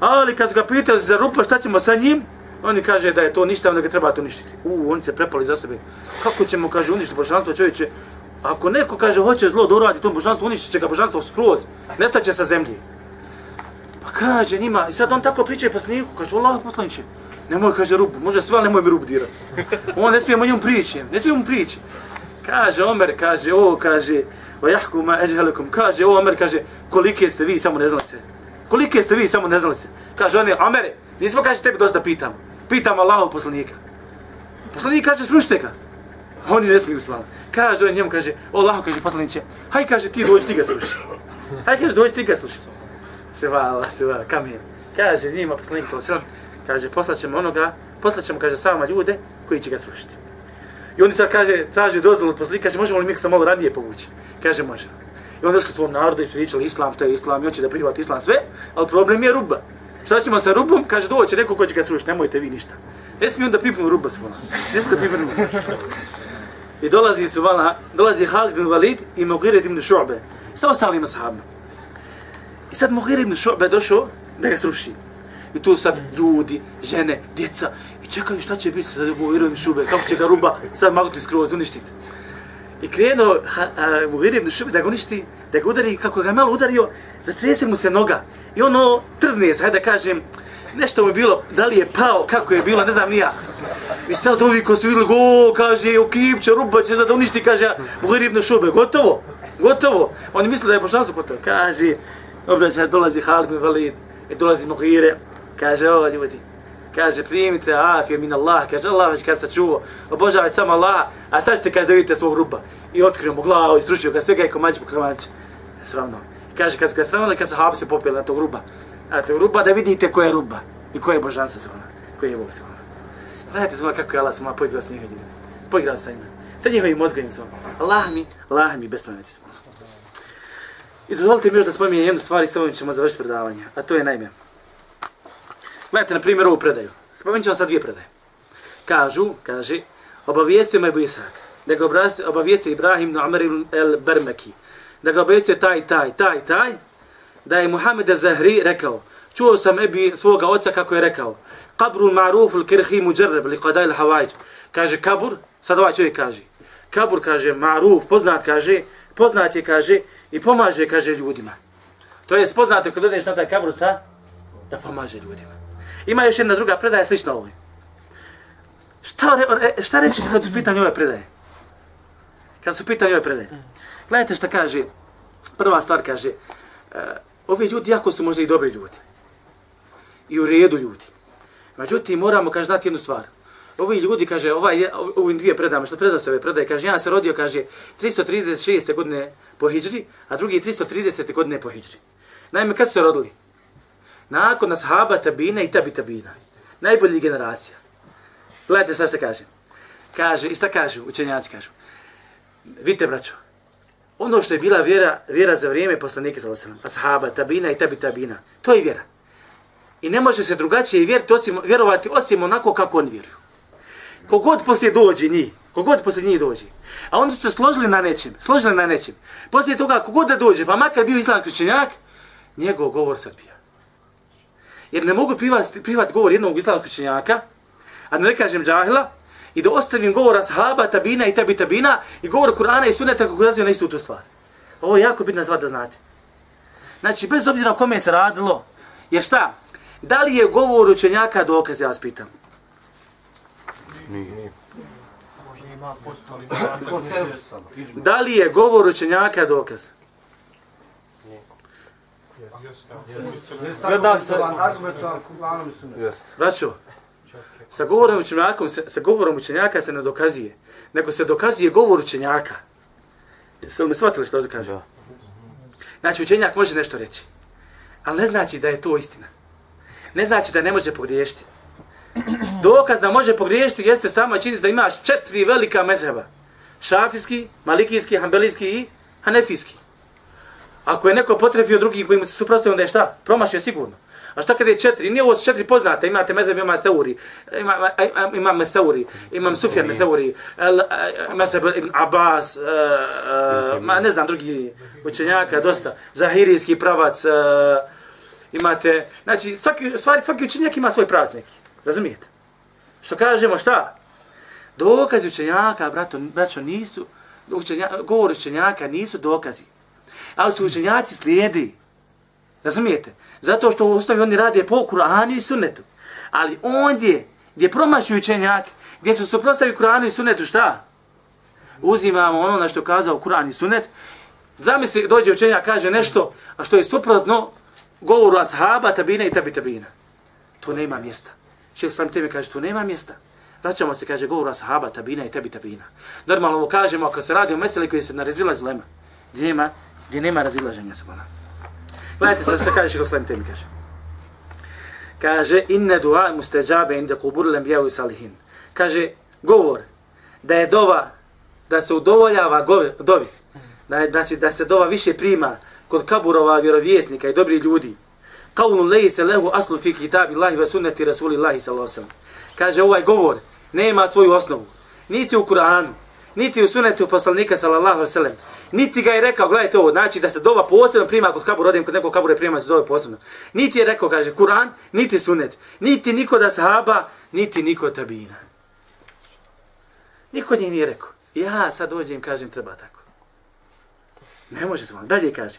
Ali kad ga pitali za rupa šta ćemo sa njim, oni kaže da je to ništa, da ga treba to uništiti. U, oni se prepali za sebe. Kako ćemo, kaže, uništiti božanstvo čovječe? Ako neko kaže hoće zlo da uradi tom božanstvu, uništit će ga božanstvo skroz. Nestaće sa zemlji. Pa kaže njima, i sad on tako priča i poslaniku, kaže, Allah poslaniče, nemoj, kaže, rub, može sve, ali nemoj mi rub dirati. On ne smijemo njom prići, ne smijemo prići. Kaže Omer, kaže, o, kaže, o, jahku ma eđhelekom, kaže, o, Omer, kaže, kolike ste vi samo neznalice. Kolike ste vi samo neznalice. Kaže, on je, nismo, kaže, tebi došli da pitam. Pitam Allahov poslanika. Poslanik kaže, srušite ga. Oni ne smiju slava. Kaže on njemu, kaže, o Allaho, kaže, poslaniće, haj, kaže, ti dođi, ti ga sluši. Haj, kaže, dođi, ti ga sluši. Se vala, se vala, kamen. Kaže njima, poslanik, sallam, kaže, poslaćemo onoga, poslaćemo, kaže, sama ljude koji će ga srušiti. I oni sad kaže, traže dozvolu od poslanika, kaže, možemo li mi se malo ranije povući? Kaže, može. I onda došli svom narodu i pričali islam, što je islam, i hoće da prihvati islam sve, ali problem je ruba. Šta ćemo sa rubom? Kaže, doće neko ko će ga srušiti, nemojte vi ništa. Ne smiju onda pipnu ruba svoja. Ne smiju da pipnu ruba. I dolazi su vala, dolazi Halid ibn Walid i Mughire ibn Shu'be sa ostalim ashabima. I sad Mughire ibn Shu'be došao da ga sruši. I tu sad ljudi, žene, djeca. I čekaju šta će biti sa Mughira Šube, kako će ga rumba sad magnuti skroz uništiti. I krenuo Mughira ibn Šube da ga uništi, da ga udari, kako ga je malo udario, zatrese mu se noga. I ono trzne se, hajde da kažem, nešto mu je bilo, da li je pao, kako je bilo, ne znam ni ja. I sad ovi ko su vidjeli, go, kaže, u kipće, ruba će sad uništi, kaže, Buhari ibn Šube, gotovo, gotovo. Oni misle da je božanstvo gotovo. Kaže, obraća, dolazi Halid ibn Valid, i dolazi Muhire, kaže, o, ljudi, kaže, primite afir min Allah, kaže, Allah već kad se obožavajte samo Allah, a sad ćete, kaže, da vidite svog ruba. I otkrio mu glavu i srušio ga, svega i komađi po komađi. Sravno. I kaže, kad su ga sravnali, kad se habi se popijeli na tog ruba. Na tog ruba, da vidite ko je ruba i ko je božanstvo se ona, ko je Bog se ona. Gledajte zvona kako je Allah se ono poigrao s njega ljudi. Poigrao sa njima. Sa njihovim mozgovim su ono. Allah mi, Allah mi, bespravljati smo. Ono. I dozvolite mi još da spominjem jednu stvar i s ovim ćemo završiti predavanje. A to je najme. Gledajte na primjer ovu predaju. Spomenut ćemo sad dvije predaje. Kažu, kaže, obavijestio me Ebu Isak. Da ga obavijestio Ibrahim na Umar el Bermeki. Da ga obavijestio taj, taj, taj, taj. Da je Muhammed Zahri rekao. Čuo sam Ebi svoga oca kako je rekao. kabrul ma'ruful kirhi mujarrab li qadai al-hawaj. Kaže kabur, sad ovaj čovjek kaže. Kabur kaže ma'ruf, poznat kaže, poznat je kaže i pomaže kaže ljudima. To je spoznato kad odeš na taj kabur sa da pomaže ljudima. Ima još jedna druga predaja slična ovoj. Šta, re, e, šta reći kad su pitanje ove predaje? Kad su pitanje ove predaje. Gledajte šta kaže. Prva stvar kaže, uh, ovi ljudi jako su možda i dobri ljudi. I u redu ljudi. Međutim, moramo, kaže, znati jednu stvar. Ovi ljudi, kaže, ovaj, ovim dvije predama, što predao se ove predaje, kaže, ja se rodio, kaže, 336. godine po Hidžri, a drugi 330. godine po Hidžri. Naime, kad su se rodili? Nakon ashaba tabina i tabi tabina. Najbolji generacija. Gledajte sad što kaže. Kaže, i šta kažu, učenjaci kažu. Vidite, braćo, ono što je bila vjera, vjera za vrijeme poslanike, ashaba, tabina i tabi tabina, to je vjera. I ne može se drugačije vjeriti osim, vjerovati osim onako kako oni vjeruju. Kogod poslije dođe njih, kogod poslije njih dođe, a oni su se složili na nečem, složili na nečem, poslije toga kogod da dođe, pa makar bio islam učenjak, njegov govor se odbija. Jer ne mogu privati, privati govor jednog islamskog kričenjaka, a ne kažem džahila, i da ostavim govor ashaba, tabina i tabi tabina, i govor Kur'ana i suneta kako razvio na istu tu stvar. Ovo je jako bitna stvar da znate. Znači, bez obzira o kome se radilo, jer šta? Da li je govor učenjaka dokaz, ja vas pitam? Nije. Da li je govor učenjaka dokaz? Gleda se. Braćo, sa govorom učenjaka, se, sa govorom učenjaka se ne dokazuje, nego se dokazuje govor učenjaka. Jeste li me shvatili što da kažem? Znači, učenjak može nešto reći, ali ne znači da je to istina. Ne znači da ne može pogriješiti. Dokaz da može pogriješiti jeste sama činjenica da imaš četiri velika mezheba. Šafijski, malikijski, hambelijski i hanefijski. Ako je neko potrefio drugi koji mu se suprostavio, onda je šta? Promašio sigurno. A šta kada je četiri? Nije ovo su četiri poznate. Imate mezheb, ima Seuri, ima, ima Meseuri, imam Sufjan Meseuri, Meseb ibn Abbas, uh, uh, ma ne znam, drugi učenjaka, dosta. Zahirijski pravac, uh, imate, znači, svaki, stvari, svaki učenjak ima svoj praznik. Razumijete? Što kažemo, šta? Dokazi učenjaka, brato, braćo, nisu, učenja, govor učenjaka nisu dokazi. Ali su učenjaci slijedi. Razumijete? Zato što u osnovi oni rade po Kur'anu i sunnetu. Ali ondje, gdje promašuju učenjaki, gdje su suprostavi Kur'anu i sunnetu, šta? Uzimamo ono na što kazao Kur'an i sunnet. Zamisli, dođe učenjak, kaže nešto, a što je suprotno govoru ashaba, tabina i tabi tabina. To nema mjesta. Šeх sam tebe kaže, to nema mjesta. Vraćamo se, kaže, govoru ashaba, tabina i tabi tabina. Normalno ovo kažemo, ako se radi o meseli koji se narezila zlema, gdje nema, gdje nema razilaženja sa bona. Gledajte sad što kaže Šekoslavim temi kaže. Kaže, inne dua musteđabe inde kubur bijavu i salihin. Kaže, govor, da je dova, da se udovoljava govi, dovi, da, je, znači da se dova više prima kod kaburova vjerovjesnika i dobri ljudi. Kaunu lehi se lehu aslu fi kitabi Allahi wa sunneti rasuli Allahi sallallahu Kaže, ovaj govor nema svoju osnovu. Niti u Kur'anu, niti u sunnetu poslanika sallallahu alaihi Niti ga je rekao, gledajte ovo, znači da se dova posebno prima kod kabura, odim kod nekog kabura prima se dova posebno. Niti je rekao, kaže, Kur'an, niti sunnet, niti niko da sahaba, niti niko tabina. Niko njih nije rekao. Ja sad dođem, kažem, treba tako. Ne može se vam. Dalje kaže.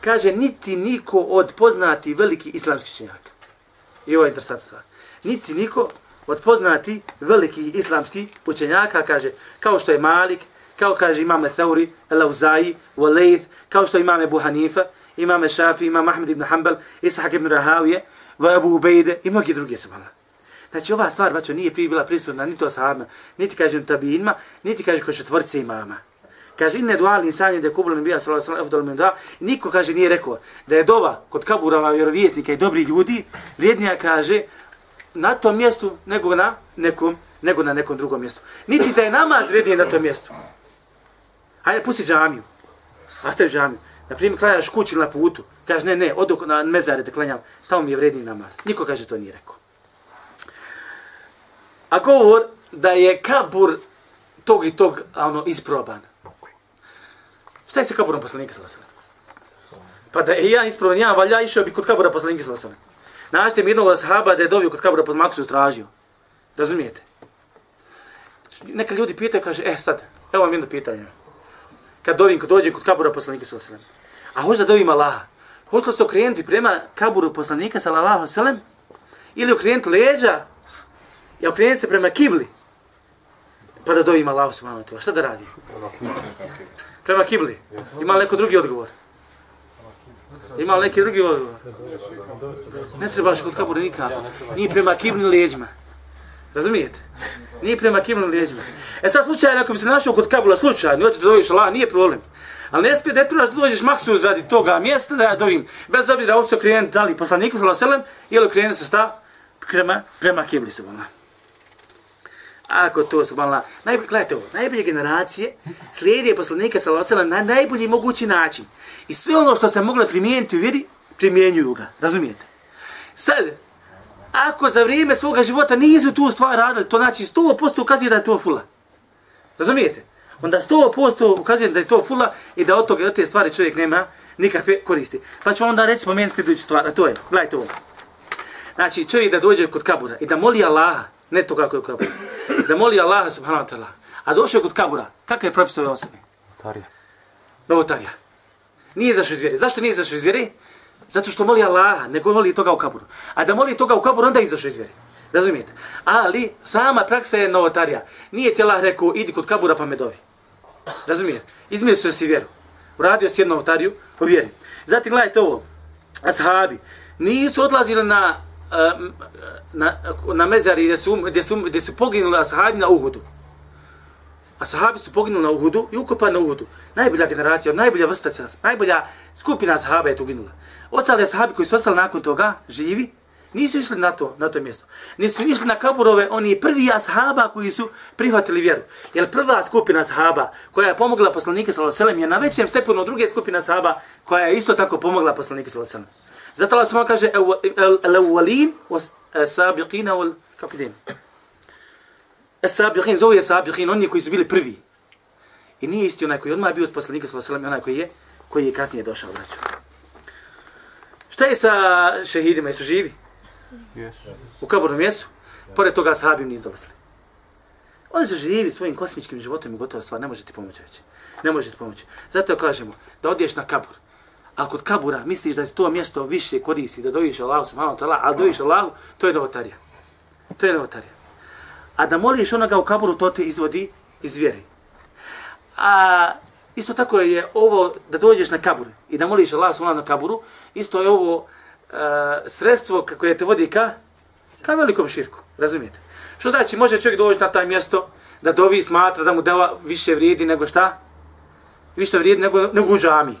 Kaže, niti niko od poznati veliki islamski činjaka. I ovo je interesantno stvar. Niti niko od poznati veliki islamski učenjaka, kaže, kao što je Malik, kao kaže imame Thauri, Elauzaji, Walejth, kao što imame Ebu Hanifa, imame Šafi, imam Ahmed ibn Hanbal, Ishaq ibn Rahavije, Ebu Ubejde i mnogi drugi se mala. Znači ova stvar, bačo, nije prije bila prisutna niti to niti kažem tabinima, niti kaže kod četvorce imama. Kaže, inne duali insanje da je kubula nebija, sallallahu alaihi wa sallam, niko kaže nije rekao da je dova kod kaburava vjerovjesnika i dobri ljudi, vrijednija kaže, na tom mjestu nego na nekom, nego na nekom drugom mjestu. Niti da je namaz vrijednije na tom mjestu. Hajde, pusti džamiju. Ostavi džamiju. Na primjer, klanjaš kući na putu. Kaže, ne, ne, odu na mezare da klanjam. Tamo mi je vredni namaz. Niko kaže to nije rekao. A govor da je kabur tog i tog ono, isproban. Šta je sa kaburom poslanika sallallahu Pa da je ja isproban, ja valja išao bi kod kabura poslanika sallallahu alejhi Našte mi jednog sahaba da je dobio kod kabura pod maksu stražio. Razumijete? Neka ljudi pitaju, kaže, e sad, evo vam jedno pitanje. Kad dovim, kad dođem kod kabura poslanika sallallahu alejhi A hoće da dovim Allaha. Hoće li se okrenuti prema kaburu poslanika sallallahu alejhi ili okrenuti leđa i okrenuti se prema kibli pa da dovim Allaha subhanahu wa ta'ala. Šta da radi? Prema kibli. Ima li neko drugi odgovor? Ima li neki drugi odgovor? Ne trebaš kod kabura nikako. Nije prema kibli leđima. Razumijete? Nije prema kibli leđima. E sad slučajno, ako bi se našao kod kabula slučajno, hoćeš da doviš Allah, nije problem. Ali ne, spije, ne trebaš da dođeš maksimum radi toga mjesta da ja dovim. Bez obzira ovdje se okrenuti da li poslaniku sallallahu alaihi ili okrenuti se šta? Prema, prema kibli subhanahu ako to su malo, najbolje, gledajte ovo, najbolje generacije slijede poslanika sallallahu na najbolji mogući način. I sve ono što se moglo primijeniti u vjeri, primjenjuju ga, razumijete? Sad, ako za vrijeme svoga života nisu tu stvar radili, to znači 100% ukazuje da je to fula. Razumijete? Onda 100% ukazuje da je to fula i da od toga od te stvari čovjek nema nikakve koristi. Pa ću onda reći spomenuti sljedeću stvar, a to je, gledajte ovo. Znači, čovjek da dođe kod kabura i da moli Allaha, ne to kako je u kaburu, da moli Allaha subhanahu wa ta'ala, a došao kod kabura, kakav je propis ove osobe? Novotarija. Novotarija. Nije izašao iz vjere. Zašto nije izašao iz vjere? Zato što moli Allaha, nego moli toga u kaburu. A da moli toga u kaburu, onda izašao iz vjere. Razumijete? Ali sama praksa je novotarija. Nije ti Allah rekao, idi kod kabura pa me dovi. Razumijete? Izmislio si vjeru. Uradio si jednu novotariju u vjeri. Zatim gledajte ovo. Ashabi nisu odlazili na eh, eh, na, na mezari gdje su, gdje su, gdje su poginuli ashabi na Uhudu. Ashabi su poginuli na Uhudu i ukopani na Uhudu. Najbolja generacija, najbolja vrsta, najbolja skupina ashaba je tu ginula. Ostali ashabi koji su ostali nakon toga, živi, nisu išli na to, na to mjesto. Nisu išli na kaburove, oni prvi ashaba koji su prihvatili vjeru. Jer prva skupina ashaba koja je pomogla poslanike sallallahu alejhi je na većem stepenu od druge skupine ashaba koja je isto tako pomogla poslanike sallallahu alejhi Zato Allah samo kaže el-awwalin was sabiqina wal kako ide? As-sabiqin zove sabiqin oni koji su bili prvi. I nije isti onaj koji je odmah bio s poslanikom sallallahu alejhi onaj koji je koji je kasnije došao braćo. Šta je sa šehidima? Jesu živi? Yes. U kaburnom jesu? Pored toga sahabim nisu dolazili. Oni su živi svojim kosmičkim životom i gotovo stvar, ne možete pomoći već. Ne možete pomoći. Zato kažemo, da odiješ na kabur, Ali kod kabura misliš da ti to mjesto više koristi, da doviš Allahu subhanahu wa ta'ala, ali doviš Allahu, to je novotarija. To je novotarija. A da moliš onoga u kaburu, to te izvodi iz vjeri. A isto tako je ovo da dođeš na kabur i da moliš Allah subhanahu na kaburu, isto je ovo uh, sredstvo koje te vodi ka, ka velikom širku. Razumijete? Što znači, može čovjek doći na taj mjesto da dovi smatra da mu deva više vrijedi nego šta? Više vrijedi nego, nego u džami.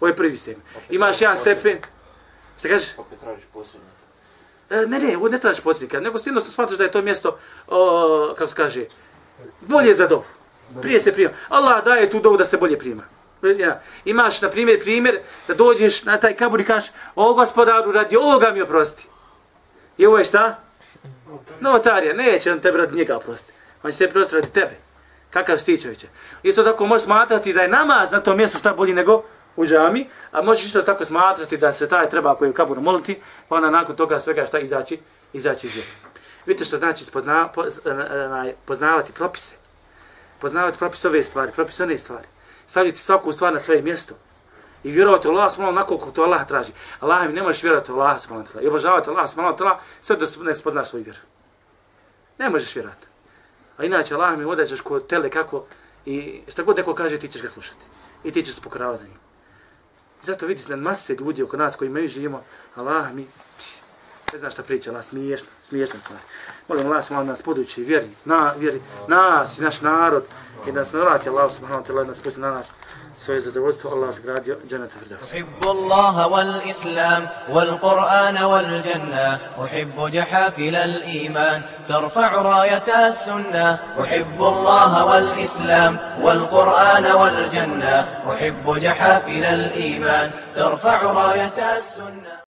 Ovo je prvi sem. Imaš jedan stepen. Šta kažeš? Opet tražiš posljednje. E, ne, ne, ne tražiš posljednika, nego si jednostavno smatraš da je to mjesto, o, kako se kaže, bolje za dovu. Prije se prima. Allah daje tu dovu da se bolje prima. Ja. Imaš, na primjer, primjer da dođeš na taj kabur i kažeš, o gospodaru, radi ovoga mi oprosti. I ovo je šta? Novotarija, neće on tebe radi njega oprosti. On će te prosti radi tebe. Kakav si ti čovječe? Isto tako možeš smatrati da je namaz na tom mjestu šta bolji nego u džami, a možeš isto tako smatrati da se taj treba koji je u kaburu moliti, pa onda nakon toga svega šta izaći, izaći iz vjera. Vidite što znači spozna, poz, e, poznavati propise. Poznavati propise ove stvari, propise one stvari. Staviti svaku stvar na svoje mjesto. I vjerovati Allah smo onako kako to Allah traži. Allah mi ne možeš vjerovati Allah smo I obožavati Allah smo sve da ne spoznaš svoj vjeru. Ne možeš vjerovati. A inače Allah mi odaćeš kod tele kako i šta god neko kaže ti ćeš ga slušati. I ti ćeš se pokoravati za njim. Zato vidite na mase ljudi oko nas koji mi živimo, Allah mi, Ne znaš šta priča, ona smiješna, smiješna stvar. Možemo Allah subhanahu nas podući, vjeri, na, vjeri, nas i naš narod, i da nas navrati Allah subhanahu wa ta'la, da nas pusti na nas svoje zadovoljstvo, Allah zgradio džanata vrda. Uhibbu Allaha wal Islam, wal Qur'ana wal Janna, uhibbu jahafila al iman, tarfa'u rajata sunna, uhibbu Allaha wal Islam, wal Qur'ana wal Janna, uhibbu jahafila al iman, tarfa'u rajata sunna.